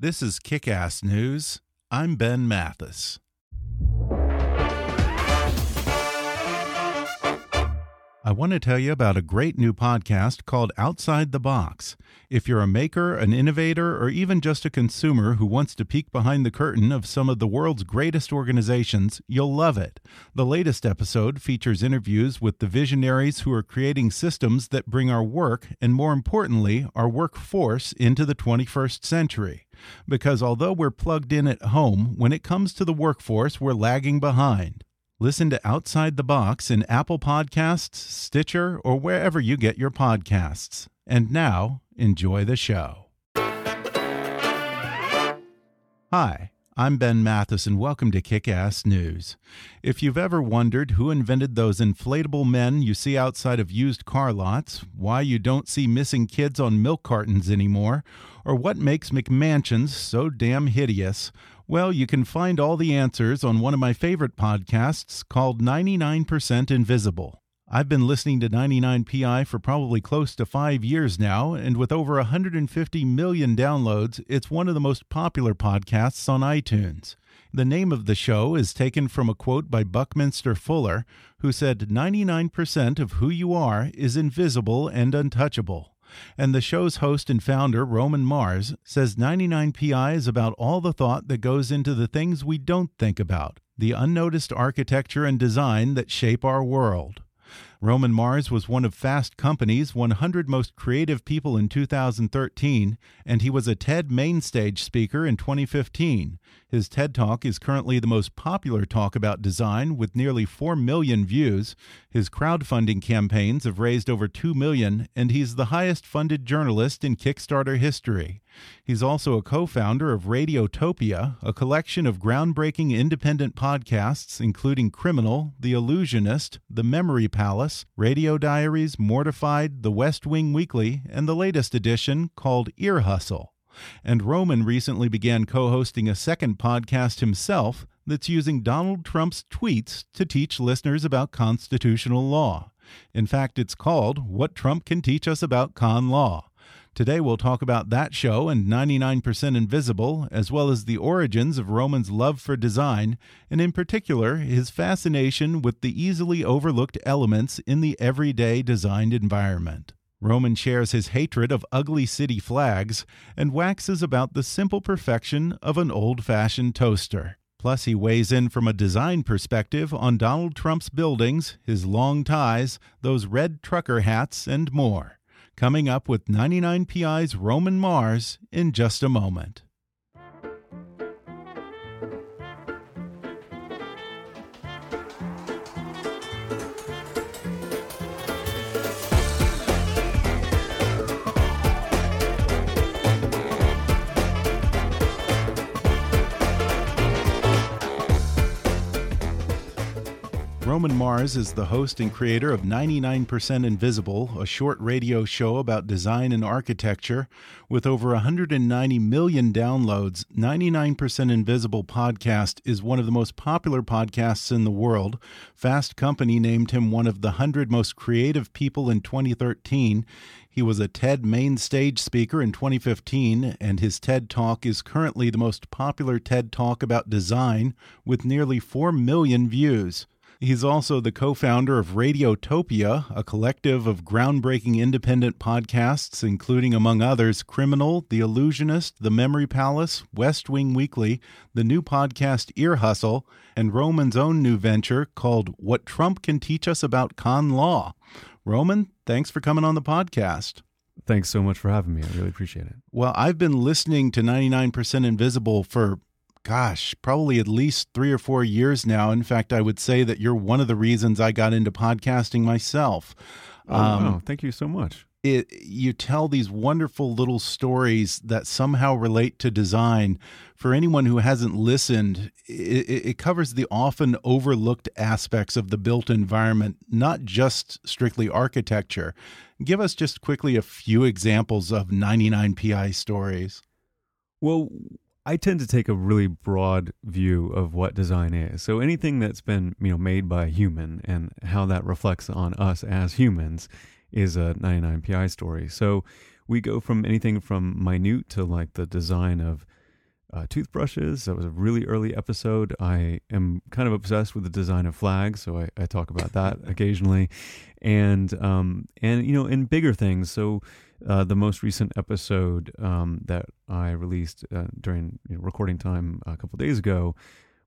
This is Kick Ass News. I'm Ben Mathis. I want to tell you about a great new podcast called Outside the Box. If you're a maker, an innovator, or even just a consumer who wants to peek behind the curtain of some of the world's greatest organizations, you'll love it. The latest episode features interviews with the visionaries who are creating systems that bring our work, and more importantly, our workforce, into the 21st century. Because although we're plugged in at home, when it comes to the workforce, we're lagging behind. Listen to Outside the Box in Apple Podcasts, Stitcher, or wherever you get your podcasts. And now, enjoy the show. Hi, I'm Ben Mathis, and welcome to Kick Ass News. If you've ever wondered who invented those inflatable men you see outside of used car lots, why you don't see missing kids on milk cartons anymore, or what makes McMansions so damn hideous, well, you can find all the answers on one of my favorite podcasts called 99% Invisible. I've been listening to 99PI for probably close to five years now, and with over 150 million downloads, it's one of the most popular podcasts on iTunes. The name of the show is taken from a quote by Buckminster Fuller, who said 99% of who you are is invisible and untouchable. And the show's host and founder, Roman Mars, says 99PI is about all the thought that goes into the things we don't think about, the unnoticed architecture and design that shape our world. Roman Mars was one of Fast Company's 100 most creative people in 2013, and he was a TED Mainstage speaker in 2015. His TED Talk is currently the most popular talk about design with nearly 4 million views. His crowdfunding campaigns have raised over 2 million, and he's the highest funded journalist in Kickstarter history. He's also a co founder of Radiotopia, a collection of groundbreaking independent podcasts, including Criminal, The Allusionist, The Memory Palace, Radio Diaries, Mortified, The West Wing Weekly, and the latest edition called Ear Hustle. And Roman recently began co hosting a second podcast himself that's using Donald Trump's tweets to teach listeners about constitutional law. In fact, it's called What Trump Can Teach Us About Con Law. Today we'll talk about that show and 99% Invisible, as well as the origins of Roman's love for design, and in particular, his fascination with the easily overlooked elements in the everyday designed environment. Roman shares his hatred of ugly city flags and waxes about the simple perfection of an old fashioned toaster. Plus, he weighs in from a design perspective on Donald Trump's buildings, his long ties, those red trucker hats, and more coming up with 99PI's Roman Mars in just a moment. Roman Mars is the host and creator of 99% Invisible, a short radio show about design and architecture. With over 190 million downloads, 99% Invisible podcast is one of the most popular podcasts in the world. Fast Company named him one of the 100 most creative people in 2013. He was a TED main stage speaker in 2015, and his TED Talk is currently the most popular TED Talk about design with nearly 4 million views. He's also the co founder of Radiotopia, a collective of groundbreaking independent podcasts, including, among others, Criminal, The Allusionist, The Memory Palace, West Wing Weekly, the new podcast Ear Hustle, and Roman's own new venture called What Trump Can Teach Us About Con Law. Roman, thanks for coming on the podcast. Thanks so much for having me. I really appreciate it. Well, I've been listening to 99% Invisible for, gosh, probably at least three or four years now. In fact, I would say that you're one of the reasons I got into podcasting myself. Oh, um, wow. Thank you so much. It, you tell these wonderful little stories that somehow relate to design. For anyone who hasn't listened, it, it covers the often overlooked aspects of the built environment, not just strictly architecture. Give us just quickly a few examples of 99PI stories. Well, I tend to take a really broad view of what design is. So anything that's been, you know, made by a human and how that reflects on us as humans is a 99PI story. So we go from anything from minute to like the design of uh, toothbrushes. That was a really early episode. I am kind of obsessed with the design of flags, so I, I talk about that occasionally, and um, and you know, in bigger things. So uh, the most recent episode um, that I released uh, during you know, recording time a couple days ago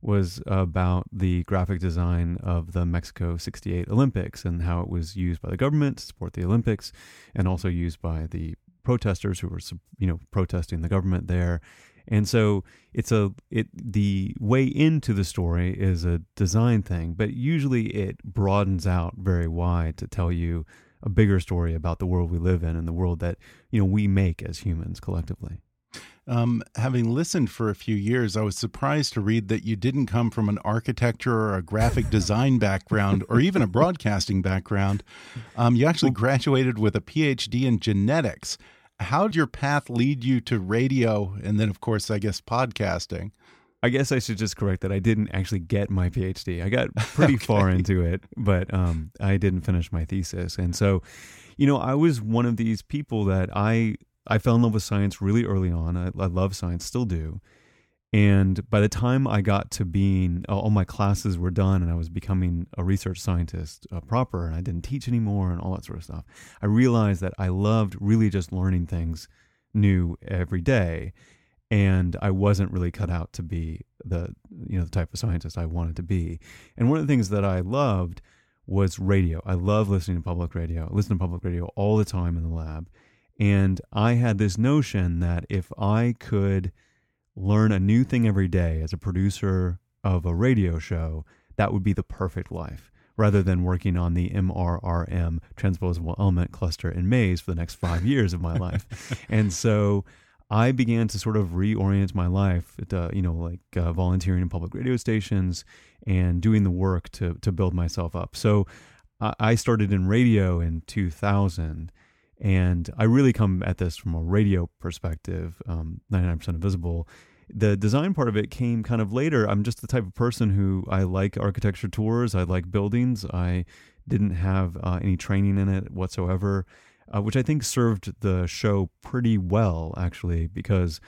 was about the graphic design of the Mexico 68 Olympics and how it was used by the government to support the Olympics and also used by the protesters who were you know protesting the government there. And so it's a it the way into the story is a design thing, but usually it broadens out very wide to tell you a bigger story about the world we live in and the world that you know we make as humans collectively. Um, having listened for a few years, I was surprised to read that you didn't come from an architecture or a graphic design background or even a broadcasting background. Um, you actually graduated with a PhD in genetics how did your path lead you to radio and then, of course, I guess podcasting? I guess I should just correct that I didn't actually get my PhD. I got pretty okay. far into it, but um, I didn't finish my thesis. And so, you know, I was one of these people that I I fell in love with science really early on. I, I love science, still do. And by the time I got to being, all my classes were done and I was becoming a research scientist uh, proper and I didn't teach anymore and all that sort of stuff, I realized that I loved really just learning things new every day. And I wasn't really cut out to be the, you know, the type of scientist I wanted to be. And one of the things that I loved was radio. I love listening to public radio. I listen to public radio all the time in the lab. And I had this notion that if I could – learn a new thing every day as a producer of a radio show, that would be the perfect life rather than working on the MRRM transposable element cluster in maize for the next five years of my life. and so I began to sort of reorient my life, to, you know, like uh, volunteering in public radio stations and doing the work to, to build myself up. So I started in radio in 2000 and I really come at this from a radio perspective, um, 99% Invisible. The design part of it came kind of later. I'm just the type of person who I like architecture tours, I like buildings. I didn't have uh, any training in it whatsoever, uh, which I think served the show pretty well, actually, because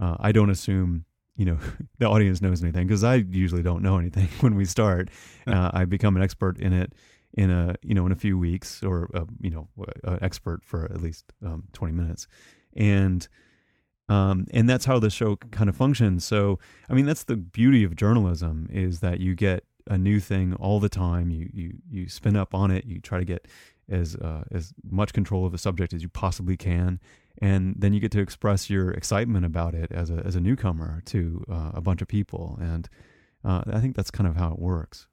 uh, I don't assume you know the audience knows anything because I usually don't know anything when we start. Uh, I become an expert in it in a you know in a few weeks or uh, you know an expert for at least um, 20 minutes. And um, and that's how the show kind of functions. So i mean that's the beauty of journalism is that you get a new thing all the time. You you you spin up on it. You try to get as uh, as much control of the subject as you possibly can and then you get to express your excitement about it as a as a newcomer to uh, a bunch of people and uh, I think that's kind of how it works.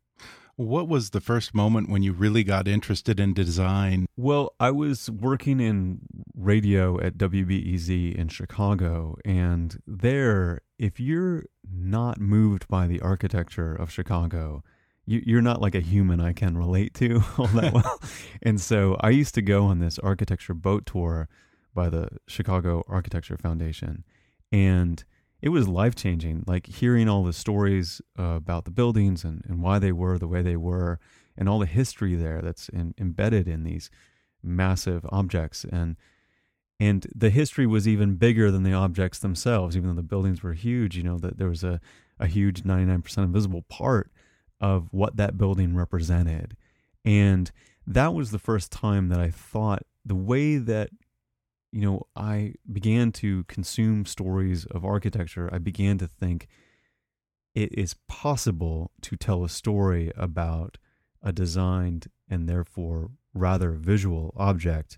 What was the first moment when you really got interested in design? Well, I was working in radio at WBEZ in Chicago, and there, if you're not moved by the architecture of Chicago, you, are not like a human I can relate to all that well. and so I used to go on this architecture boat tour by the Chicago Architecture Foundation. And it was life changing. Like hearing all the stories uh, about the buildings and, and why they were the way they were, and all the history there that's in, embedded in these massive objects. And and the history was even bigger than the objects themselves, even though the buildings were huge. You know that there was a a huge ninety nine percent invisible part of what that building represented. And that was the first time that I thought the way that you know I began to consume stories of architecture, I began to think it is possible to tell a story about a designed and therefore rather visual object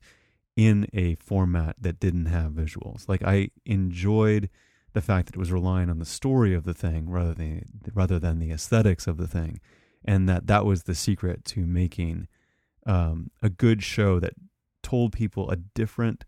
in a format that didn't have visuals. Like I enjoyed the fact that it was relying on the story of the thing rather than rather than the aesthetics of the thing, and that that was the secret to making um, a good show that told people a different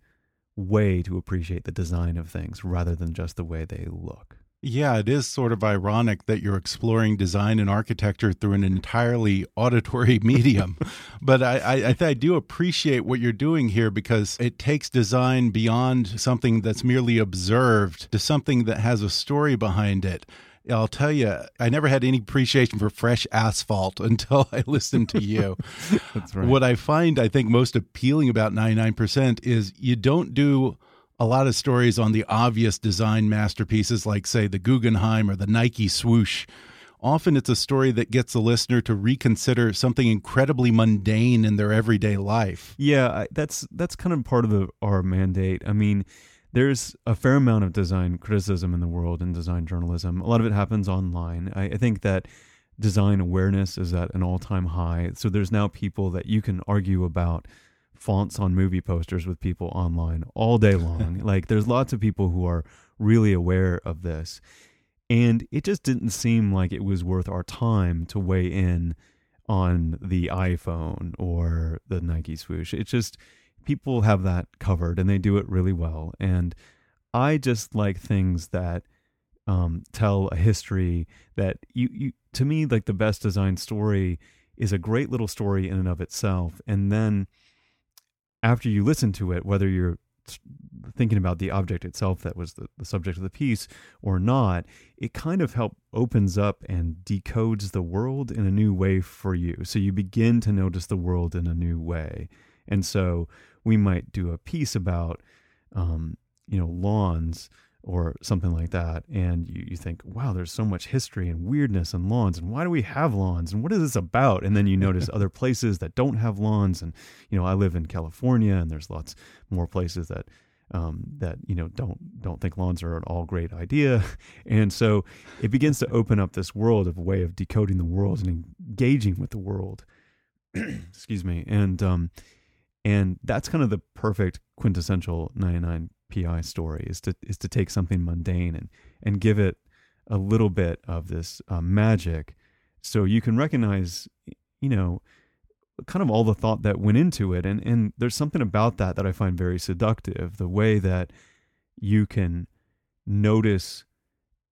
way to appreciate the design of things rather than just the way they look. Yeah, it is sort of ironic that you're exploring design and architecture through an entirely auditory medium. but I, I, I, I, do appreciate what you're doing here because it takes design beyond something that's merely observed to something that has a story behind it. I'll tell you, I never had any appreciation for fresh asphalt until I listened to you. That's right. What I find, I think, most appealing about 99% is you don't do a lot of stories on the obvious design masterpieces like, say, the Guggenheim or the Nike swoosh. Often it's a story that gets the listener to reconsider something incredibly mundane in their everyday life. Yeah, that's that's kind of part of the, our mandate. I mean, there's a fair amount of design criticism in the world and design journalism. A lot of it happens online. I, I think that design awareness is at an all time high. So there's now people that you can argue about fonts on movie posters with people online all day long. like there's lots of people who are really aware of this. And it just didn't seem like it was worth our time to weigh in on the iPhone or the Nike swoosh. It's just people have that covered and they do it really well. And I just like things that um, tell a history that you, you to me like the best design story is a great little story in and of itself and then after you listen to it, whether you're thinking about the object itself that was the, the subject of the piece or not, it kind of help opens up and decodes the world in a new way for you. So you begin to notice the world in a new way. And so we might do a piece about, um, you know, lawns or something like that and you, you think wow there's so much history and weirdness and lawns and why do we have lawns and what is this about? And then you notice other places that don't have lawns and you know i live in california and there's lots more places that um, that you know don't don't think lawns are an all great idea. And so it begins to open up this world of a way of decoding the world and engaging with the world. Excuse me. And um and that's kind of the perfect quintessential 99 PI story is to is to take something mundane and and give it a little bit of this uh, magic, so you can recognize, you know, kind of all the thought that went into it, and and there's something about that that I find very seductive. The way that you can notice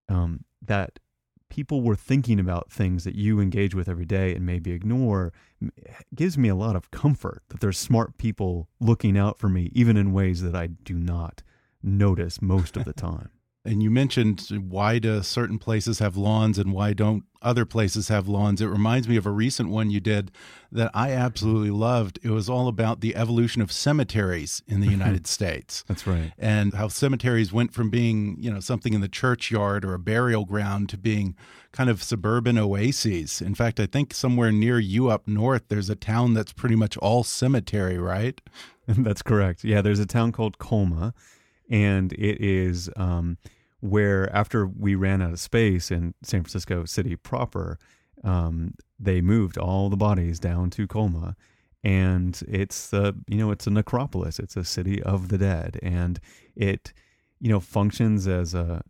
um, that people were thinking about things that you engage with every day and maybe ignore gives me a lot of comfort that there's smart people looking out for me even in ways that I do not notice most of the time. And you mentioned why do certain places have lawns and why don't other places have lawns? It reminds me of a recent one you did that I absolutely loved. It was all about the evolution of cemeteries in the United States. That's right. And how cemeteries went from being, you know, something in the churchyard or a burial ground to being kind of suburban oases. In fact, I think somewhere near you up north, there's a town that's pretty much all cemetery, right? that's correct. Yeah, there's a town called Colma and it is um, where after we ran out of space in San Francisco City proper, um, they moved all the bodies down to Colma, and it's the you know it's a necropolis. It's a city of the dead, and it you know functions as a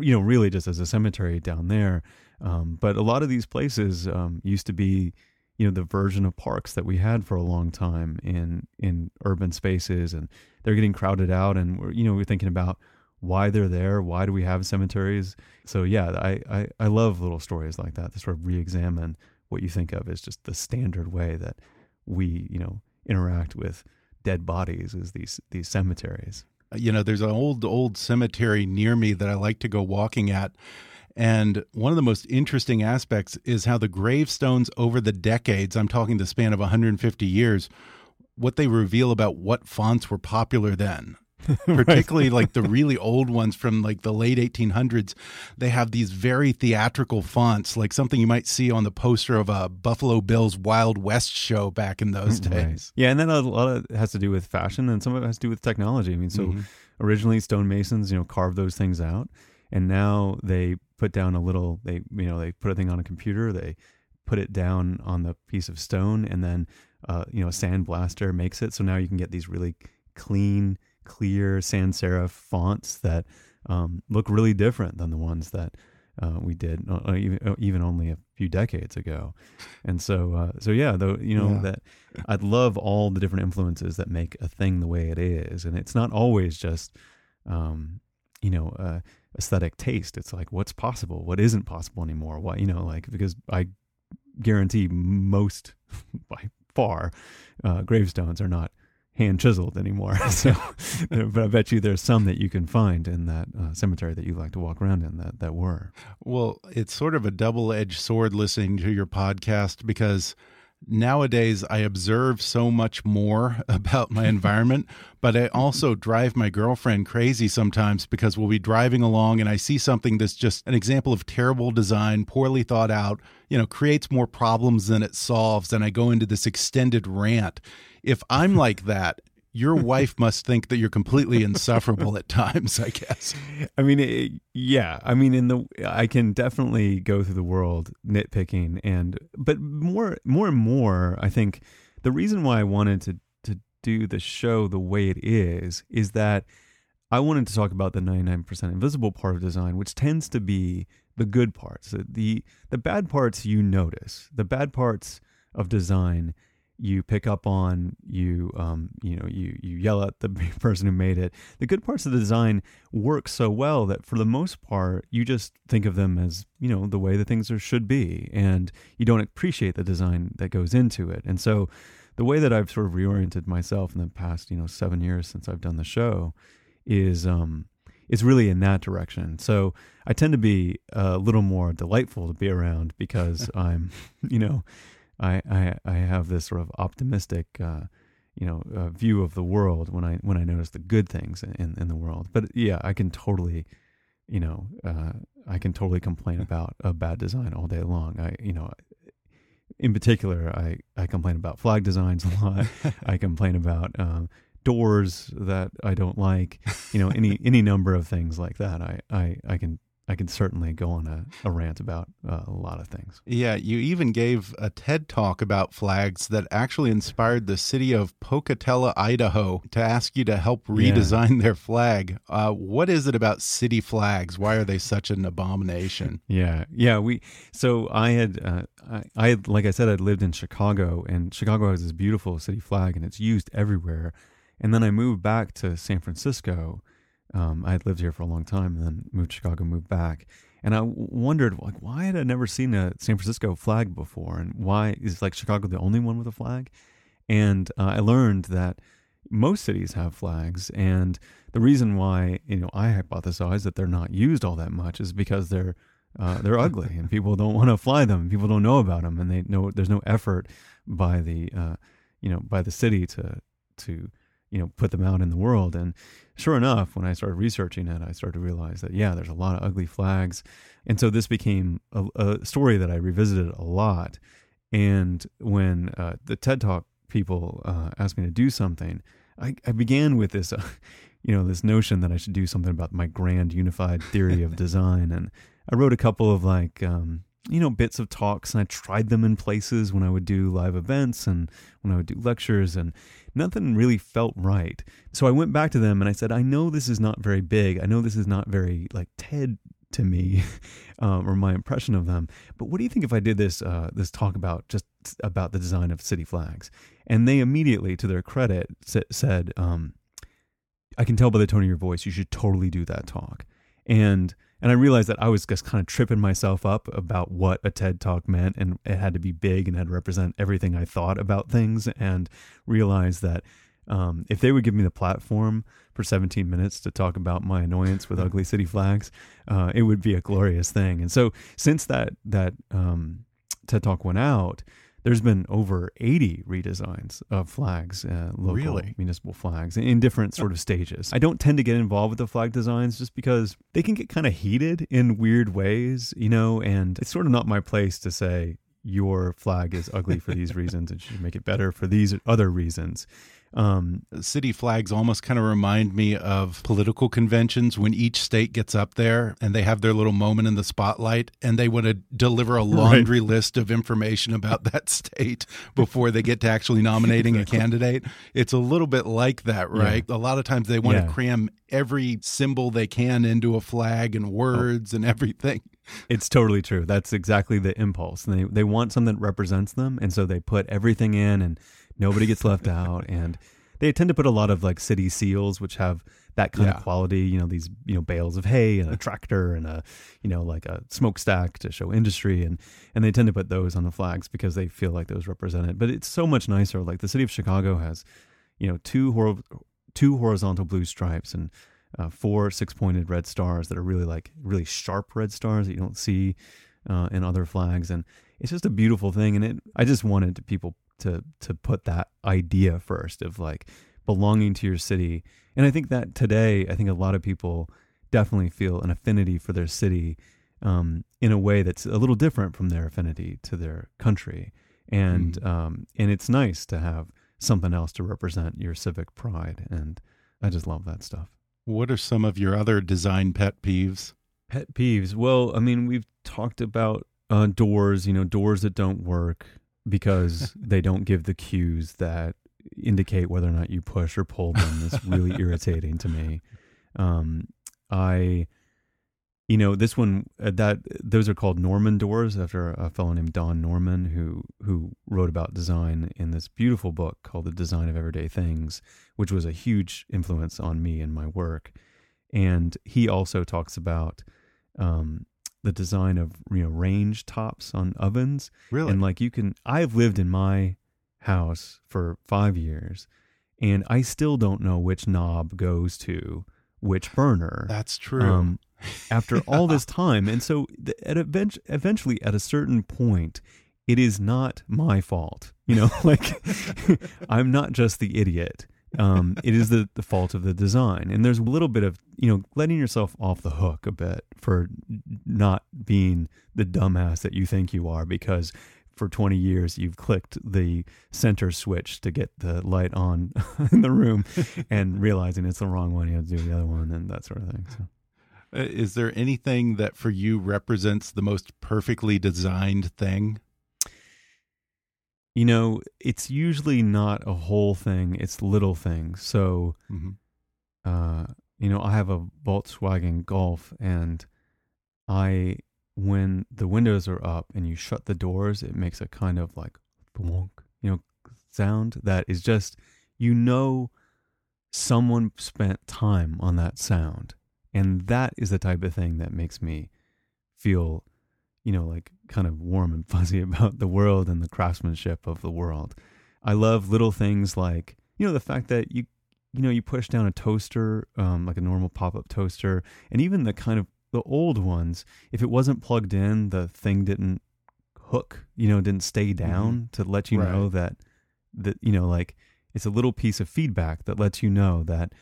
you know really just as a cemetery down there. Um, but a lot of these places um, used to be you know the version of parks that we had for a long time in in urban spaces and they're getting crowded out and we're you know we're thinking about why they're there why do we have cemeteries? So yeah I, I i love little stories like that to sort of re-examine what you think of as just the standard way that we you know interact with dead bodies is these these cemeteries. You know there's an old old cemetery near me that i like to go walking at and one of the most interesting aspects is how the gravestones over the decades, I'm talking the span of 150 years, what they reveal about what fonts were popular then. particularly like the really old ones from like the late 1800s. They have these very theatrical fonts, like something you might see on the poster of a Buffalo Bills Wild West show back in those days. Right. Yeah, and then a lot of it has to do with fashion, and some of it has to do with technology. I mean, so mm -hmm. originally stonemasons, you know, carved those things out, and now they put down a little. They you know they put a thing on a computer. They put it down on the piece of stone, and then uh, you know, a sandblaster makes it. So now you can get these really clean, clear sans serif fonts that um, look really different than the ones that uh, we did uh, uh even, uh, even only a few decades ago. And so, uh, so yeah, though, you know, yeah. that I'd love all the different influences that make a thing the way it is. And it's not always just, um, you know, uh, aesthetic taste. It's like, what's possible? What isn't possible anymore? What, you know, like, because I guarantee most by far, uh, gravestones are not hand chiseled anymore. so, but I bet you there's some that you can find in that uh, cemetery that you like to walk around in that that were. Well, it's sort of a double edged sword listening to your podcast because nowadays I observe so much more about my environment, but I also drive my girlfriend crazy sometimes because we'll be driving along and I see something that's just an example of terrible design, poorly thought out, you know, creates more problems than it solves. And I go into this extended rant. If I'm like that, your wife must think that you're completely insufferable at times i guess. I mean it, yeah. I mean in the i can definitely go through the world nitpicking and but more more and more i think the reason why i wanted to to do the show the way it is is that i wanted to talk about the 99% invisible part of design which tends to be the good parts the the bad parts you notice the bad parts of design you pick up on you um, you know you you yell at the person who made it the good parts of the design work so well that for the most part you just think of them as you know the way the things are should be and you don't appreciate the design that goes into it and so the way that I've sort of reoriented myself in the past you know 7 years since I've done the show is um is really in that direction. So I tend to be a little more delightful to be around because I'm, you know, I, I, I have this sort of optimistic, uh, you know, uh, view of the world when I when I notice the good things in in the world. But yeah, I can totally, you know, uh, I can totally complain about a bad design all day long. I you know, in particular, I I complain about flag designs a lot. I complain about um, doors that I don't like. You know, any any number of things like that. I I I can I can certainly go on a, a rant about uh, a lot of things. Yeah, you even gave a TED talk about flags that actually inspired the city of Pocatello, Idaho, to ask you to help redesign yeah. their flag. Uh, what is it about city flags? Why are they such an abomination? Yeah, yeah. We so I had uh, I, I had, like I said I'd lived in Chicago, and Chicago has this beautiful city flag, and it's used everywhere. And then I moved back to San Francisco um, I had lived here for a long time and then moved to Chicago, moved back. And I wondered, like, why had I never seen a San Francisco flag before? And why is like Chicago the only one with a flag? And uh, I learned that most cities have flags. And the reason why, you know, I hypothesize that they're not used all that much is because they're uh, they're ugly and people don't want to fly them. People don't know about them, and they know there's no effort by the uh, you know by the city to to you know put them out in the world. And sure enough, when I started researching it, I started to realize that, yeah, there's a lot of ugly flags. And so this became a, a story that I revisited a lot. And when uh, the TED Talk people uh, asked me to do something, I, I began with this, uh, you know, this notion that I should do something about my grand unified theory of design. And I wrote a couple of like, um, you know, bits of talks and I tried them in places when I would do live events and when I would do lectures and nothing really felt right. So I went back to them and I said, I know this is not very big. I know this is not very like TED to me um, or my impression of them. But what do you think if I did this, uh, this talk about just about the design of city flags? And they immediately, to their credit, said, um, I can tell by the tone of your voice, you should totally do that talk. And and I realized that I was just kind of tripping myself up about what a TED talk meant and it had to be big and had to represent everything I thought about things and realized that um, if they would give me the platform for 17 minutes to talk about my annoyance with ugly city flags, uh, it would be a glorious thing. And so since that, that um, TED talk went out, there's been over 80 redesigns of flags, uh, local Really? municipal flags in different sort of stages. I don't tend to get involved with the flag designs just because they can get kind of heated in weird ways, you know, and it's sort of not my place to say your flag is ugly for these reasons and should make it better for these other reasons. Um, City flags almost kind of remind me of political conventions when each state gets up there and they have their little moment in the spotlight and they want to deliver a laundry list of information about that state before they get to actually nominating a candidate. It's a little bit like that, right? A lot of times they want Yeah. to cram every symbol they can into a flag and words and everything. It's totally true. That's exactly the impulse. They they want something that represents them, and so they put everything in, and nobody gets left out. And they tend to put a lot of like city seals, which have that kind Yeah. of quality. You know, these you know bales of hay and a tractor and a you know like a smokestack to show industry, and and they tend to put those on the flags because they feel like those represent it. But it's so much nicer. Like the city of Chicago has, you know, two hor- two horizontal blue stripes and uh, four six pointed red stars that are really like really sharp red stars that you don't see uh, in other flags. And it's just a beautiful thing. And it i just wanted to people to to put that idea first of like belonging to your city. And i think that today i think a lot of people definitely feel an affinity for their city um, in a way that's a little different from their affinity to their country. And um, and it's nice to have something else to represent your civic pride. And i just love that stuff What are some of your other design pet peeves? Pet peeves. Well, I mean, we've talked about uh, doors, you know, doors that don't work because they don't give the cues that indicate whether or not you push or pull them. It's really irritating to me. Um, I, you know, this one uh, that those are called Norman doors after a fellow named Don Norman who who wrote about design in this beautiful book called The Design of Everyday Things, which was a huge influence on me and my work. And he also talks about um, the design of you know range tops on ovens Really? and like you can I've lived in my house for 5 years and I still don't know which knob goes to which burner That's true. um, after all this time. And so, at event- eventually, at a certain point, it is not my fault. You know, like I'm not just the idiot. Um, it is the, the fault of the design. And there's a little bit of, you know, letting yourself off the hook a bit for not being the dumbass that you think you are because for 20 years you've clicked the center switch to get the light on in the room and realizing it's the wrong one. You have to do the other one and that sort of thing. So. Uh, Is there anything that for you represents the most perfectly designed thing? You know, it's usually not a whole thing, it's little things. So, Mhm. uh, you know, I have a Volkswagen Golf and I, when the windows are up and you shut the doors, it makes a kind of like thwonk, you know, sound that is just, you know, someone spent time on that sound. And that is the type of thing that makes me feel, you know, like kind of warm and fuzzy about the world and the craftsmanship of the world. I love little things like, you know, the fact that you, you know, you push down a toaster, um, like a normal pop up toaster, and even the kind of the old ones, if it wasn't plugged in, the thing didn't hook, you know, didn't stay down to let you know that, that, you know, like it's a little piece of feedback that lets you know that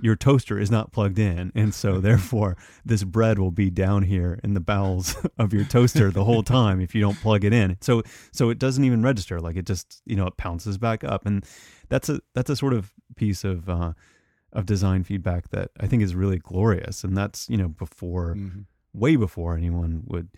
your toaster is not plugged in and so therefore this bread will be down here in the bowels of your toaster the whole time if you don't plug it in so so it doesn't even register like it just you know it pounces back up and that's a that's a sort of piece of uh of design feedback that i think is really glorious and that's you know before Mhm. way before anyone would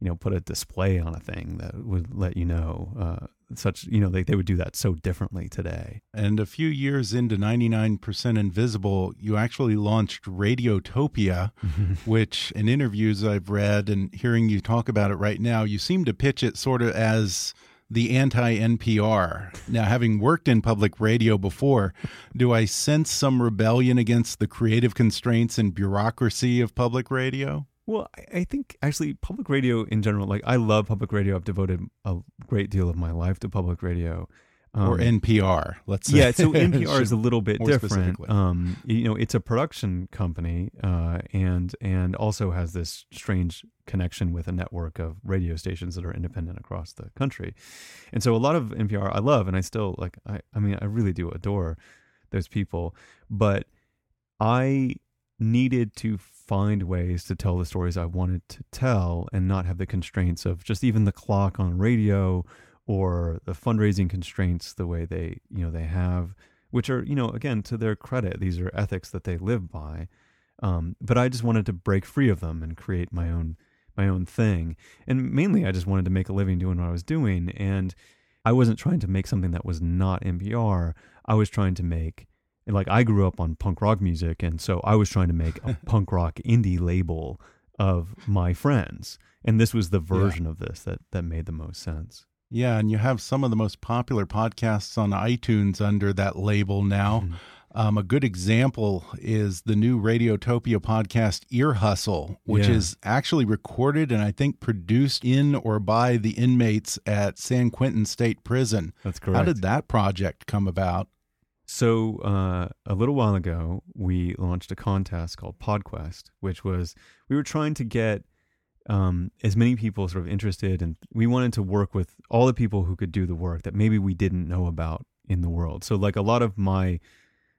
you know put a display on a thing that would let you know uh such you know they, they would do that so differently today And a few years into 99% Invisible, you actually launched Radiotopia, which in interviews I've read and hearing you talk about it right now, you seem to pitch it sort of as the anti NPR. Now, having worked in public radio before, do I sense some rebellion against the creative constraints and bureaucracy of public radio? Well, I- I think actually public radio in general, like I love public radio. I've devoted a great deal of my life to public radio. or Um, NPR. Let's say. yeah, so NPR is a little bit different. Um, you know, it's a production company, uh, and and also has this strange connection with a network of radio stations that are independent across the country. And so, a lot of NPR I love, and I still like. I, I mean, I really do adore those people, but I needed to find ways to tell the stories I wanted to tell, and not have the constraints of just even the clock on radio or the fundraising constraints the way they you know they have which are you know again to their credit these are ethics that they live by. Um, but i just wanted to break free of them and create my own my own thing. And mainly i just wanted to make a living doing what i was doing. And i wasn't trying to make something that was not npr i was trying to make and like i grew up on punk rock music and so i was trying to make a punk rock indie label of my friends and this was the version of this that that made the most sense Yeah, and you have some of the most popular podcasts on iTunes under that label now. Mm-hmm. Um, a good example is the new Radiotopia podcast, Ear Hustle, which Yeah. is actually recorded and I think produced in or by the inmates at San Quentin State Prison. That's correct. How did that project come about? So uh, a little while ago, we launched a contest called PodQuest, which was we were trying to get um, as many people sort of interested, and we wanted to work with all the people who could do the work that maybe we didn't know about in the world. So like a lot of my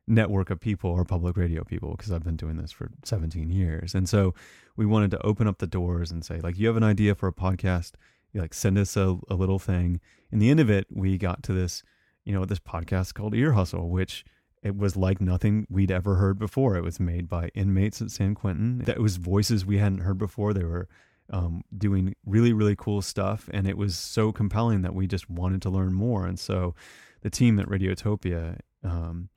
network of people are public radio people because I've been doing this for 17 years, and so we wanted to open up the doors and say like, you have an idea for a podcast, you like send us a, a little thing. In the end of it, we got to this you know, this podcast called Ear Hustle, which it was like nothing we'd ever heard before. It was made by inmates at San Quentin. That was voices we hadn't heard before. They were um, doing really, really cool stuff, and it was so compelling that we just wanted to learn more. And so, the team at Radiotopia um,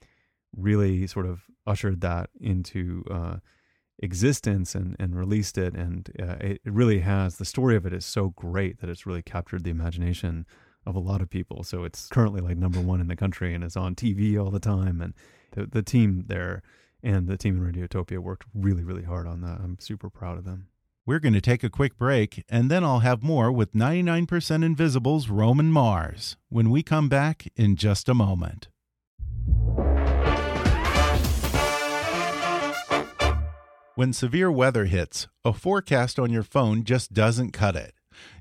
really sort of ushered that into uh, existence and, and released it. And uh, it, it really has the story of it is so great that it's really captured the imagination of a lot of people. So it's currently like number one in the country and it's on TV all the time. And the, the team there and the team in Radiotopia worked really, really hard on that. I'm super proud of them. We're going to take a quick break, and then I'll have more with 99% Invisible's Roman Mars when we come back in just a moment. When severe weather hits, a forecast on your phone just doesn't cut it.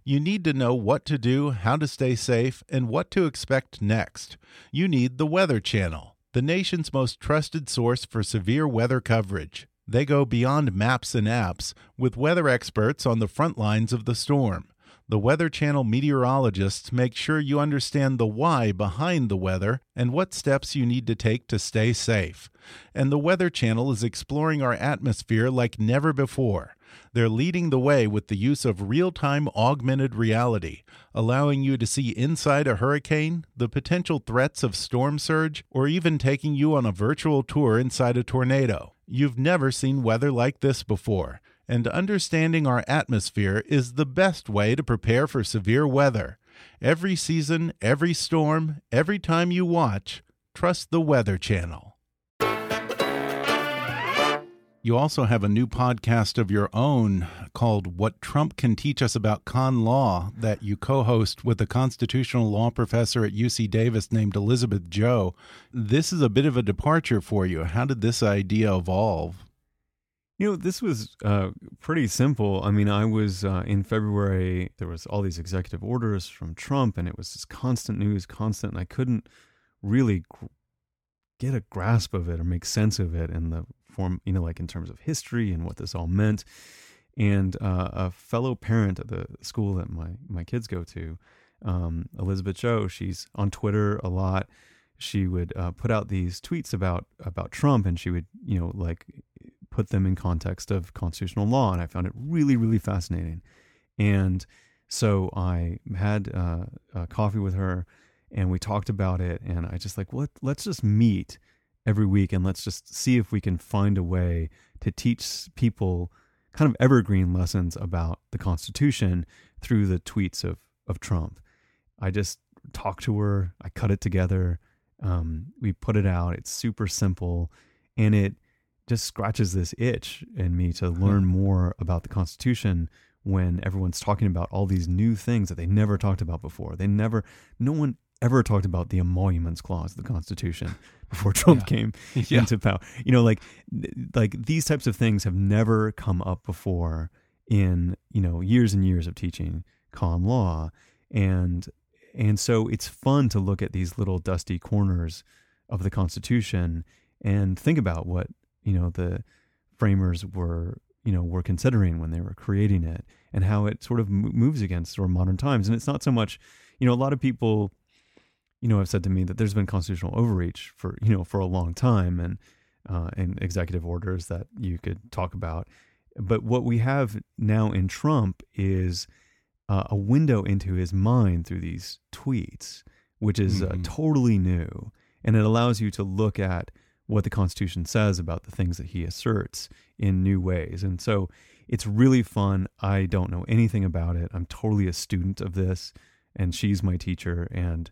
You need to know what to do, how to stay safe, and what to expect next. You need the Weather Channel, the nation's most trusted source for severe weather coverage. They go beyond maps and apps with weather experts on the front lines of the storm. The Weather Channel meteorologists make sure you understand the why behind the weather and what steps you need to take to stay safe. And the Weather Channel is exploring our atmosphere like never before. They're leading the way with the use of real time augmented reality, allowing you to see inside a hurricane, the potential threats of storm surge, or even taking you on a virtual tour inside a tornado. You've never seen weather like this before, and understanding our atmosphere is the best way to prepare for severe weather. Every season, every storm, every time you watch, trust the Weather Channel. You also have a new podcast of your own called What Trump Can Teach Us About Con Law that you co host with a constitutional law professor at UC Davis named Elizabeth Joh. This is a bit of a departure for you. How did this idea evolve? You know, this was uh, pretty simple. I mean, I was uh, in February, there was all these executive orders from Trump, and it was just constant news, constant, and I couldn't really get a grasp of it or make sense of it in the form, you know, like in terms of history and what this all meant. And uh, a fellow parent at the school that my, my kids go to, um, Elizabeth Joh, she's on Twitter a lot. She would uh, put out these tweets about about Trump, and she would, you know, like put them in context of constitutional law, and I found it really, really fascinating. And so I had uh, a coffee with her, and we talked about it. And I just like, well, let, let's just meet every week, and let's just see if we can find a way to teach people kind of evergreen lessons about the Constitution through the tweets of of Trump. I just talked to her. I cut it together. Um, we put it out. It's super simple, and it just scratches this itch in me to learn more about the Constitution when everyone's talking about all these new things that they never talked about before. They never, no one ever talked about the emoluments clause of the Constitution before Trump Yeah. came Yeah. into power. You know, like like these types of things have never come up before in you know years and years of teaching con law, and and so it's fun to look at these little dusty corners of the Constitution and think about what you know the framers were you know were considering when they were creating it and how it sort of moves against sort of modern times and it's not so much you know a lot of people you know have said to me that there's been constitutional overreach for you know for a long time and uh, and executive orders that you could talk about but what we have now in Trump is uh, a window into his mind through these tweets which is uh, Mhm. totally new and it allows you to look at what the Constitution says about the things that he asserts in new ways. And so it's really fun. I don't know anything about it. I'm totally a student of this, and she's my teacher, and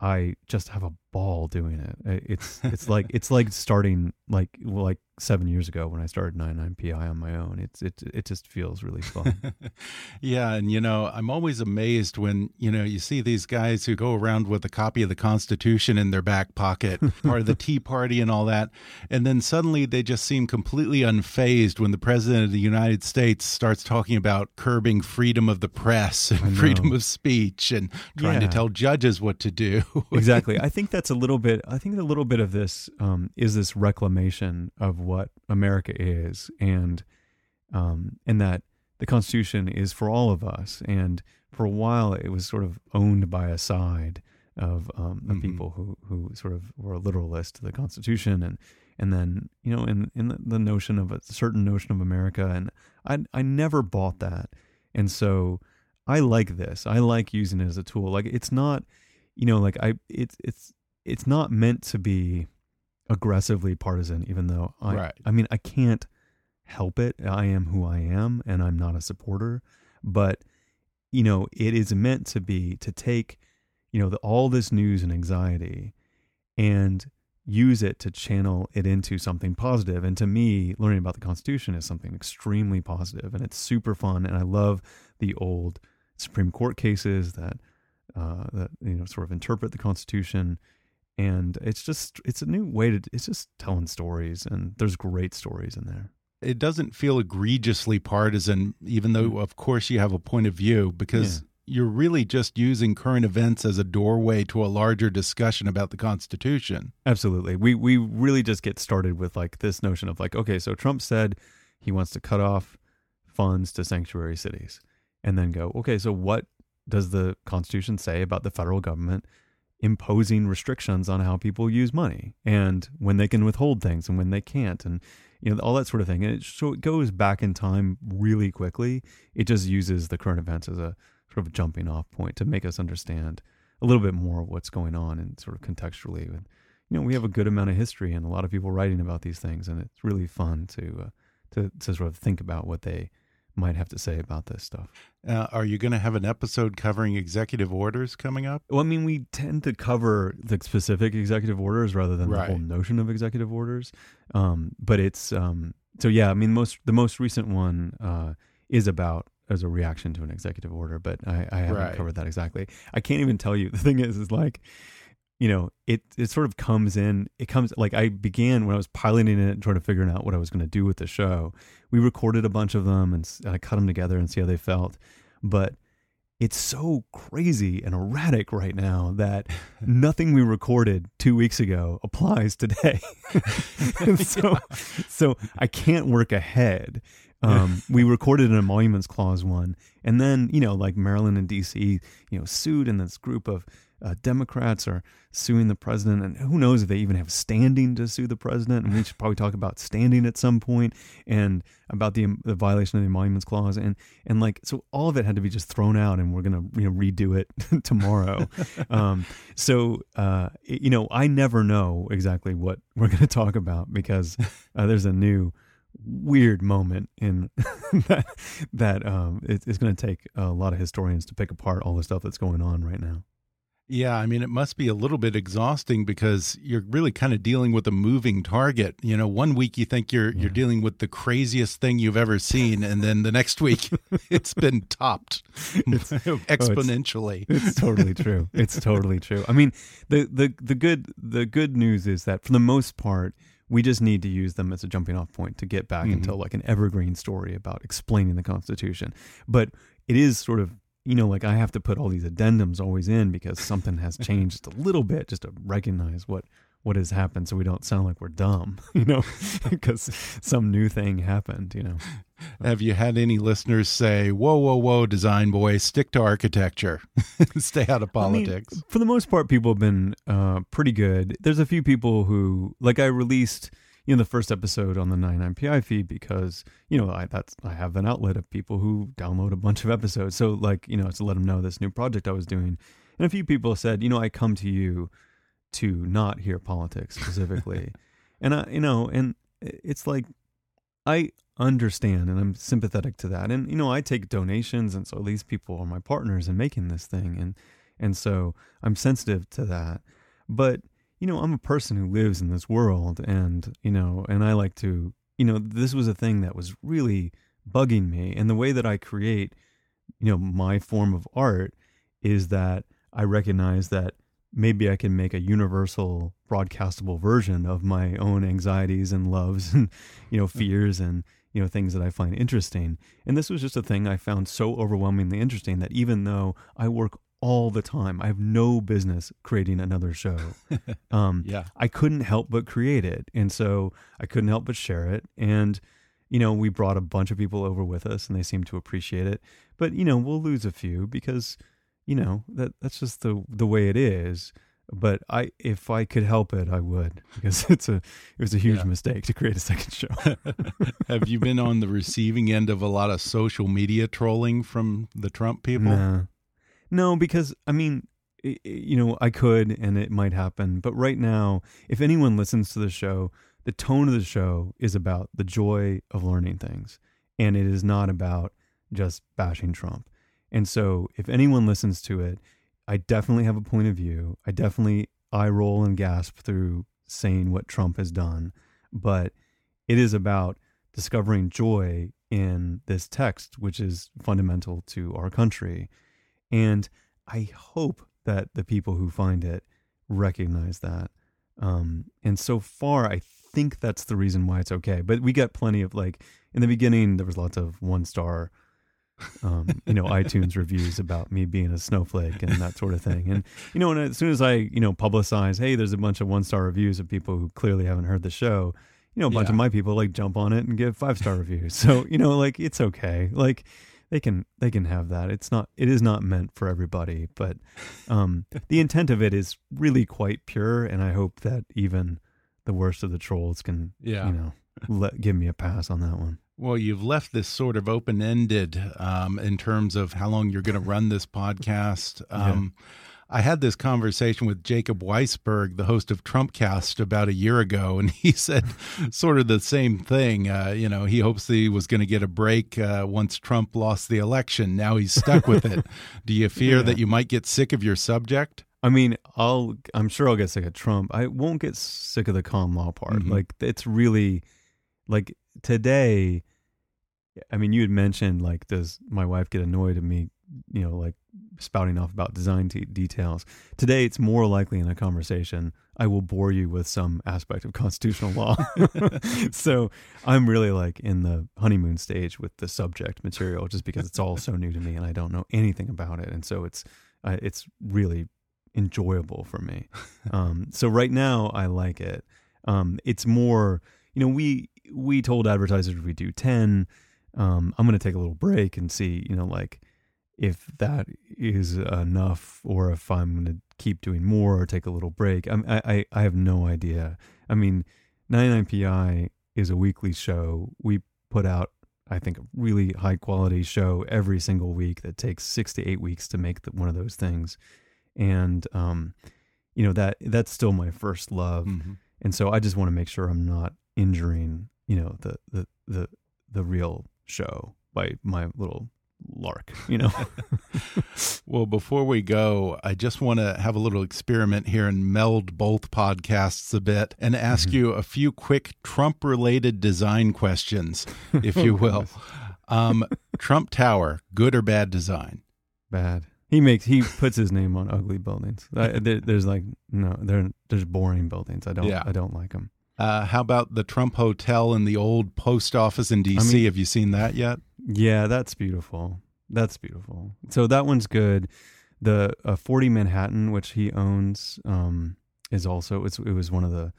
I just have a ball doing it. It's it's like it's like starting like like seven years ago when I started 99 PI on my own. It's it it just feels really fun. yeah, and you know, I'm always amazed when, you know, you see these guys who go around with a copy of the Constitution in their back pocket, part of the Tea Party and all that, and then suddenly they just seem completely unfazed when the President of the United States starts talking about curbing freedom of the press and freedom of speech and trying to tell judges what to do. exactly. I think that's a little bit. I think a little bit of this um, is this reclamation of what America is, and um, and that the Constitution is for all of us. And for a while, it was sort of owned by a side of um, of Mhm. people who who sort of were literalists to the Constitution, and and then you know in in the, the notion of a certain notion of America, and I I never bought that, and so I like this. I like using it as a tool. Like it's not you know like i it's it's it's not meant to be aggressively partisan even though i Right. i mean i can't help it i am who i am and i'm not a supporter but you know it is meant to be to take you know the, all this news and anxiety and use it to channel it into something positive. positive and to me learning about the constitution is something extremely positive and it's super fun and i love the old supreme court cases that uh, that you know sort of interpret the Constitution, and it's just it's a new way to it's just telling stories, and there's great stories in there. it doesn't feel egregiously partisan, even though, mm. of course, you have a point of view, because you're really just using current events as a doorway to a larger discussion about the Constitution. Absolutely, we we really just get started with like this notion of like okay, so Trump said he wants to cut off funds to sanctuary cities, and then go okay, so what does the Constitution say about the federal government imposing restrictions on how people use money and when they can withhold things and when they can't and you know all that sort of thing. And it, so it goes back in time really quickly. It just uses the current events as a sort of jumping off point to make us understand a little bit more of what's going on and sort of contextually. And you know we have a good amount of history and a lot of people writing about these things and it's really fun to uh, to to sort of think about what they might have to say about this stuff Uh, are you going to have an episode covering executive orders coming up? Well, I mean, we tend to cover the specific executive orders rather than the whole notion of executive orders. Um, but it's um, so yeah. I mean, most the most recent one uh, is about as a reaction to an executive order, but I, I haven't Right. covered that exactly. I can't even tell you. The thing is, is like you know, it it sort of comes in. It comes like I began when I was piloting it and trying to figure out what I was going to do with the show. We recorded a bunch of them and, I cut them together and see how they felt. But it's so crazy and erratic right now that nothing we recorded two weeks ago applies today. So, so I can't work ahead. Um, we recorded an emoluments clause one, and then you know, like Maryland and D.C., you know, sued, and this group of uh, Democrats are suing the president, and who knows if they even have standing to sue the president. And we should probably talk about standing at some point, and about the, the violation of the emoluments clause, and and like so, all of it had to be just thrown out, and we're gonna you know redo it tomorrow. um, so uh, you know, I never know exactly what we're gonna talk about because uh, there's a new weird moment in that that um, it, it's going to take a lot of historians to pick apart all the stuff that's going on right now. Yeah, I mean, it must be a little bit exhausting because you're really kind of dealing with a moving target. You know, one week you think you're yeah. you're dealing with the craziest thing you've ever seen, and then the next week it's been topped it's, exponentially. Oh, it's, it's totally true. It's totally true. I mean, the the the good the good news is that for the most part, we just need to use them as a jumping off point to get back mm -hmm. into like an evergreen story about explaining the Constitution. But it is sort of you know, like I have to put all these addendums always in because something has changed a little bit just to recognize what what has happened so we don't sound like we're dumb, you know, because some new thing happened, you know. Have you had any listeners say, whoa, whoa, whoa, design boy, stick to architecture, stay out of politics? I mean, for the most part, people have been uh, pretty good. There's a few people who, like, I released you know the first episode on the 99pi feed because you know I that's I have an outlet of people who download a bunch of episodes. So like you know to let them know this new project I was doing, and a few people said you know I come to you to not hear politics specifically, and I you know and it's like I understand and I'm sympathetic to that, and you know I take donations, and so these people are my partners in making this thing, and and so I'm sensitive to that, but you know, I'm a person who lives in this world and, you know, and I like to, you know, this was a thing that was really bugging me. And the way that I create, you know, my form of art is that I recognize that maybe I can make a universal broadcastable version of my own anxieties and loves and, you know, mm-hmm. fears and, you know, things that I find interesting. And this was just a thing I found so overwhelmingly interesting that even though I work all the time. I have no business creating another show. Um, yeah. I couldn't help but create it. And so I couldn't help but share it. And, you know, we brought a bunch of people over with us and they seemed to appreciate it. But, you know, we'll lose a few because, you know, that that's just the the way it is. But I if I could help it, I would because it's a it was a huge yeah. mistake to create a second show. have you been on the receiving end of a lot of social media trolling from the Trump people? Nah. No, because I mean, you know, I could and it might happen, but right now, if anyone listens to the show, the tone of the show is about the joy of learning things, and it is not about just bashing Trump. And so, if anyone listens to it, I definitely have a point of view. I definitely eye roll and gasp through saying what Trump has done, but it is about discovering joy in this text, which is fundamental to our country. And I hope that the people who find it recognize that. Um, and so far, I think that's the reason why it's okay. But we got plenty of like in the beginning, there was lots of one star, um, you know, iTunes reviews about me being a snowflake and that sort of thing. And you know, and as soon as I you know publicize, hey, there's a bunch of one star reviews of people who clearly haven't heard the show. You know, a bunch yeah. of my people like jump on it and give five star reviews. So you know, like it's okay. Like they can they can have that. It's not it is not meant for everybody, but um, the intent of it is really quite pure, and I hope that even the worst of the trolls can yeah. you know let give me a pass on that one. Well, you've left this sort of open ended um, in terms of how long you're going to run this podcast. Um, yeah. I had this conversation with Jacob Weisberg, the host of Trumpcast, about a year ago, and he said sort of the same thing. Uh, you know, he hopes he was going to get a break uh, once Trump lost the election. Now he's stuck with it. Do you fear yeah. that you might get sick of your subject? I mean, I'll. I'm sure I'll get sick of Trump. I won't get sick of the common law part. Mm -hmm. Like it's really, like today. I mean, you had mentioned like, does my wife get annoyed at me? You know, like spouting off about design details. Today, it's more likely in a conversation I will bore you with some aspect of constitutional law. so I'm really like in the honeymoon stage with the subject material, just because it's all so new to me and I don't know anything about it, and so it's uh, it's really enjoyable for me. Um, so right now, I like it. Um, it's more, you know, we we told advertisers we do ten. Um, I'm going to take a little break and see, you know, like if that is enough or if I'm going to keep doing more or take a little break. I, I, I have no idea. I mean, 99PI is a weekly show. We put out, I think, a really high quality show every single week that takes six to eight weeks to make the, one of those things. And, um, you know, that that's still my first love. Mm-hmm. And so I just want to make sure I'm not injuring, you know, the, the, the, the real show by my little lark, you know. well, before we go, I just want to have a little experiment here and meld both podcasts a bit and ask mm -hmm. you a few quick Trump related design questions, if you will. um, Trump Tower, good or bad design? Bad. He makes he puts his name on ugly buildings. there's like no, there there's boring buildings. I don't yeah. I don't like them. Uh, how about the Trump Hotel in the old post office in D.C.? I mean, Have you seen that yet? Yeah, that's beautiful. That's beautiful. So that one's good. The uh, 40 Manhattan, which he owns, um, is also it was one of the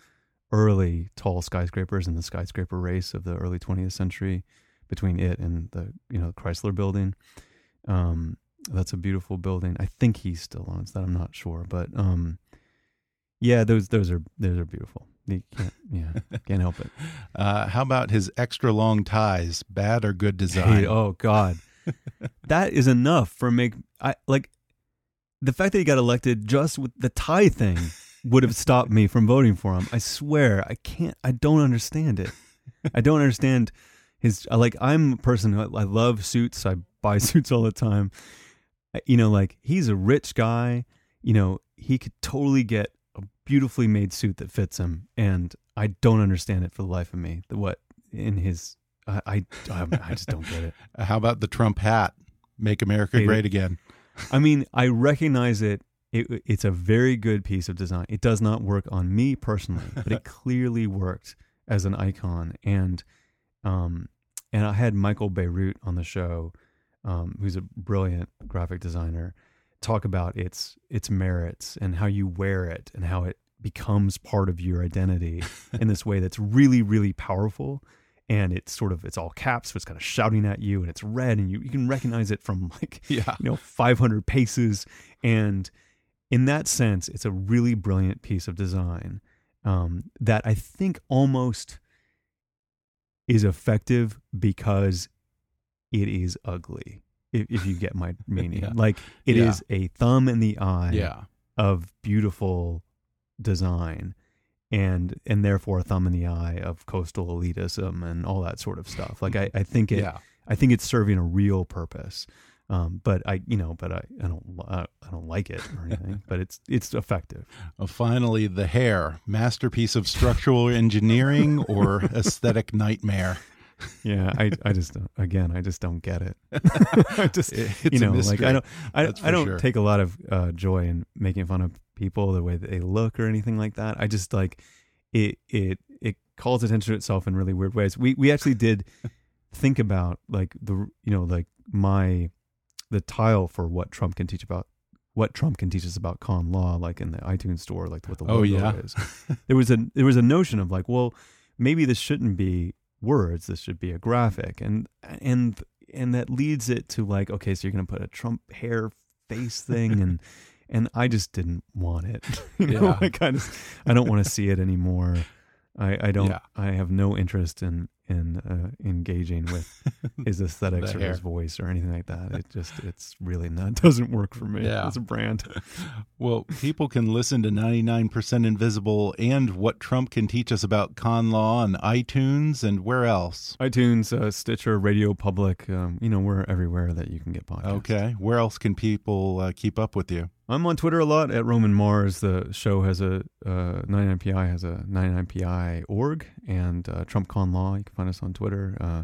early tall skyscrapers in the skyscraper race of the early 20th century between it and the you know Chrysler Building. Um, that's a beautiful building. I think he still owns that. I'm not sure, but um, yeah, those those are those are beautiful. You can't, yeah, can't help it. Uh, how about his extra long ties? Bad or good design? Hey, oh God, that is enough for make. I like the fact that he got elected just with the tie thing would have stopped me from voting for him. I swear, I can't. I don't understand it. I don't understand his. Like, I'm a person who I love suits. I buy suits all the time. You know, like he's a rich guy. You know, he could totally get beautifully made suit that fits him, and I don't understand it for the life of me. The what in his I I, I just don't get it. How about the Trump hat? Make America Hate great it. again. I mean, I recognize it. it. It's a very good piece of design. It does not work on me personally, but it clearly worked as an icon. And um, and I had Michael Bierut on the show, um, who's a brilliant graphic designer, talk about its its merits and how you wear it and how it becomes part of your identity in this way that's really really powerful. And it's sort of it's all caps so it's kind of shouting at you and it's red and you, you can recognize it from like yeah. you know 500 paces. And in that sense it's a really brilliant piece of design um, that i think almost is effective because it is ugly if, if you get my meaning. yeah. Like it yeah. is a thumb in the eye yeah. of beautiful design and and therefore a thumb in the eye of coastal elitism and all that sort of stuff. Like I, I think it yeah. I think it's serving a real purpose. Um, but I, you know, but I, I don't, I don't like it or anything. but it's, it's effective. Well, finally, the hair, masterpiece of structural engineering or aesthetic nightmare yeah, I, I just again I just don't get it. I just it's you know like I don't I, I don't sure. take a lot of uh, joy in making fun of people the way that they look or anything like that. I just like it it it calls attention to itself in really weird ways. We we actually did think about like the you know like my the tile for what Trump can teach about what Trump can teach us about con law, like in the iTunes store, like what the oh, logo oh, yeah. is. there was a there was a notion of like, well, maybe this shouldn't be words this should be a graphic and and and that leads it to like okay so you're gonna put a trump hair face thing and and i just didn't want it you know yeah. i kind of i don't want to see it anymore i i don't yeah. i have no interest in in uh, engaging with his aesthetics or his voice or anything like that. It just it's really not doesn't work for me yeah. as a brand. well, people can listen to 99% Invisible and what Trump can teach us about con law on iTunes and where else? iTunes, uh, Stitcher, Radio Public. Um, you know, we're everywhere that you can get podcasts. Okay, where else can people uh, keep up with you? I'm on Twitter a lot at Roman Mars. The show has a uh, 99PI has a 99PI org and uh, Trump Con Law. You can find us on Twitter, uh,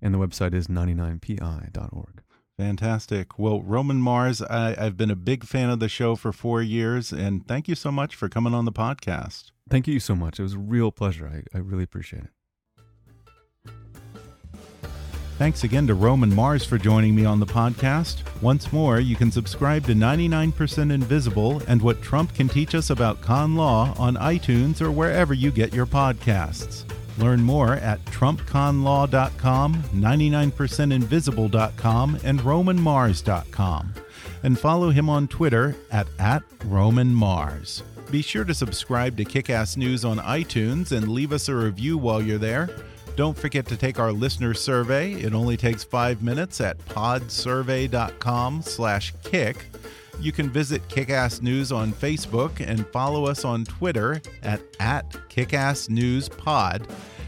and the website is 99pi.org. Fantastic. Well, Roman Mars, I, I've been a big fan of the show for four years, and thank you so much for coming on the podcast. Thank you so much. It was a real pleasure. I, I really appreciate it. Thanks again to Roman Mars for joining me on the podcast. Once more, you can subscribe to 99% Invisible and what Trump can teach us about con law on iTunes or wherever you get your podcasts. Learn more at TrumpConLaw.com, 99percentinvisible.com, and RomanMars.com. And follow him on Twitter at, at Roman Mars. Be sure to subscribe to Kickass News on iTunes and leave us a review while you're there. Don't forget to take our listener survey. It only takes five minutes at podsurvey.com slash kick. You can visit Kickass News on Facebook and follow us on Twitter at, at KickassNewsPod.